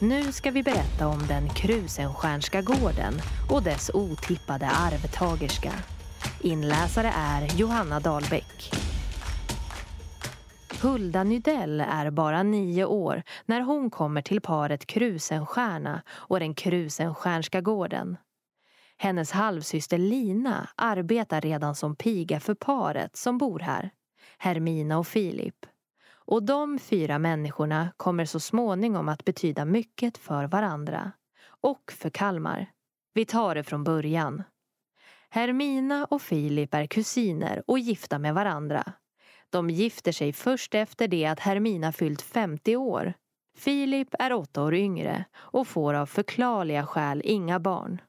Nu ska vi berätta om den Krusenstjärnska gården och dess otippade arvtagerska. Inläsare är Johanna Dahlbäck. Hulda Nydell är bara nio år när hon kommer till paret Krusenstjärna och den Krusenstjärnska gården. Hennes halvsyster Lina arbetar redan som piga för paret som bor här, Hermina och Filip. Och de fyra människorna kommer så småningom att betyda mycket för varandra. Och för Kalmar. Vi tar det från början. Hermina och Filip är kusiner och gifta med varandra. De gifter sig först efter det att Hermina fyllt 50 år. Filip är åtta år yngre och får av förklarliga skäl inga barn.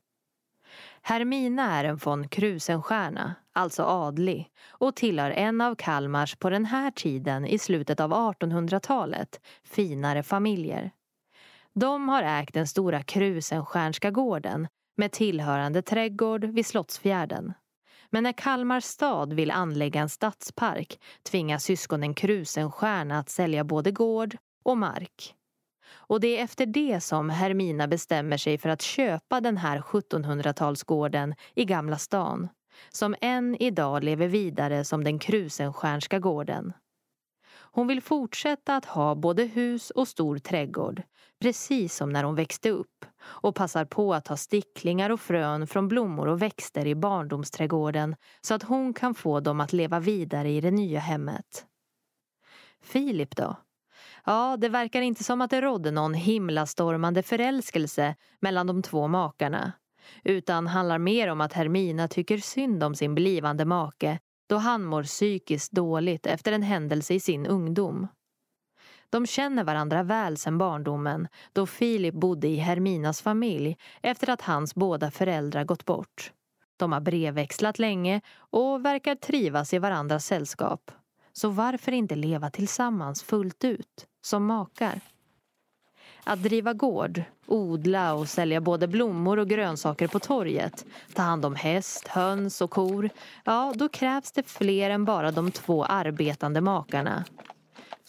Hermina är en von Krusenstjerna, alltså adlig, och tillhör en av Kalmars på den här tiden i slutet av 1800-talet finare familjer. De har ägt den stora Krusenstjärnska gården med tillhörande trädgård vid Slottsfjärden. Men när Kalmar stad vill anlägga en stadspark tvingas syskonen Krusenstjerna att sälja både gård och mark. Och det är efter det som Hermina bestämmer sig för att köpa den här 1700-talsgården i Gamla stan, som än idag lever vidare som den Krusenstjärnska gården. Hon vill fortsätta att ha både hus och stor trädgård, precis som när hon växte upp och passar på att ha sticklingar och frön från blommor och växter i barndomsträdgården så att hon kan få dem att leva vidare i det nya hemmet. Filip då? Ja, det verkar inte som att det rådde någon himlastormande förälskelse mellan de två makarna. Utan handlar mer om att Hermina tycker synd om sin blivande make då han mår psykiskt dåligt efter en händelse i sin ungdom. De känner varandra väl sedan barndomen då Filip bodde i Herminas familj efter att hans båda föräldrar gått bort. De har brevväxlat länge och verkar trivas i varandras sällskap. Så varför inte leva tillsammans fullt ut, som makar? Att driva gård, odla och sälja både blommor och grönsaker på torget, ta hand om häst, höns och kor, ja, då krävs det fler än bara de två arbetande makarna.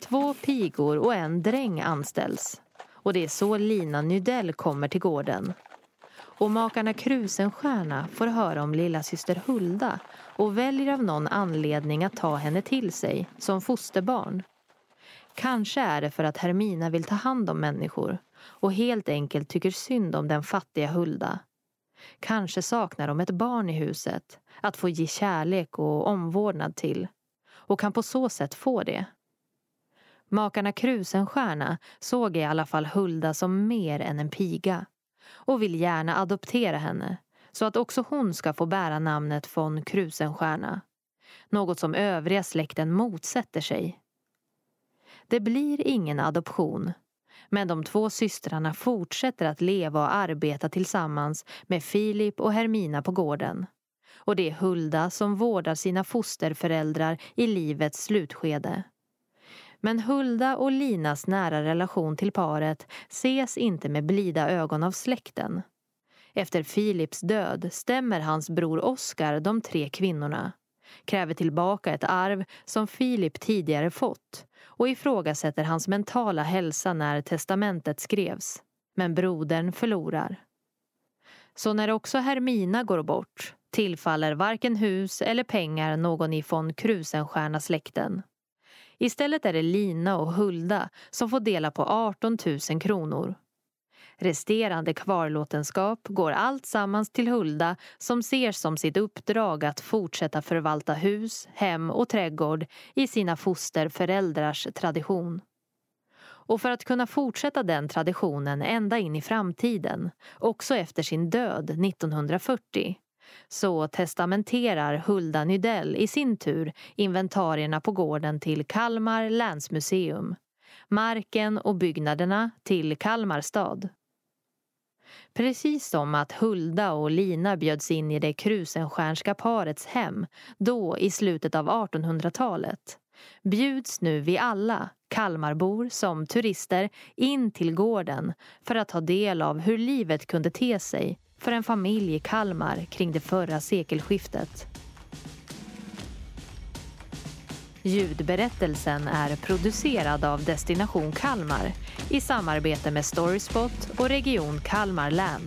Två pigor och en dräng anställs. Och det är så Lina Nydell kommer till gården. Och makarna Krusenstjerna får höra om lilla syster Hulda och väljer av någon anledning att ta henne till sig som fosterbarn. Kanske är det för att Hermina vill ta hand om människor och helt enkelt tycker synd om den fattiga Hulda. Kanske saknar de ett barn i huset att få ge kärlek och omvårdnad till och kan på så sätt få det. Makarna Krusenstjerna såg i alla fall Hulda som mer än en piga och vill gärna adoptera henne så att också hon ska få bära namnet von Krusenstjerna. Något som övriga släkten motsätter sig. Det blir ingen adoption men de två systrarna fortsätter att leva och arbeta tillsammans med Filip och Hermina på gården. Och det är Hulda som vårdar sina fosterföräldrar i livets slutskede. Men Hulda och Linas nära relation till paret ses inte med blida ögon av släkten. Efter Filips död stämmer hans bror Oskar de tre kvinnorna, kräver tillbaka ett arv som Filip tidigare fått och ifrågasätter hans mentala hälsa när testamentet skrevs. Men brodern förlorar. Så när också Hermina går bort tillfaller varken hus eller pengar någon i von Krusenstjerna-släkten. Istället är det Lina och Hulda som får dela på 18 000 kronor. Resterande kvarlåtenskap går allt sammans till Hulda som ser som sitt uppdrag att fortsätta förvalta hus, hem och trädgård i sina fosterföräldrars tradition. Och för att kunna fortsätta den traditionen ända in i framtiden, också efter sin död 1940, så testamenterar Hulda Nydell i sin tur inventarierna på gården till Kalmar länsmuseum. Marken och byggnaderna till Kalmar stad. Precis som att Hulda och Lina bjöds in i det Krusenstjärnska parets hem då i slutet av 1800-talet bjuds nu vi alla, Kalmarbor som turister, in till gården för att ta del av hur livet kunde te sig för en familj i Kalmar kring det förra sekelskiftet. Ljudberättelsen är producerad av Destination Kalmar i samarbete med Storyspot och Region Kalmar län.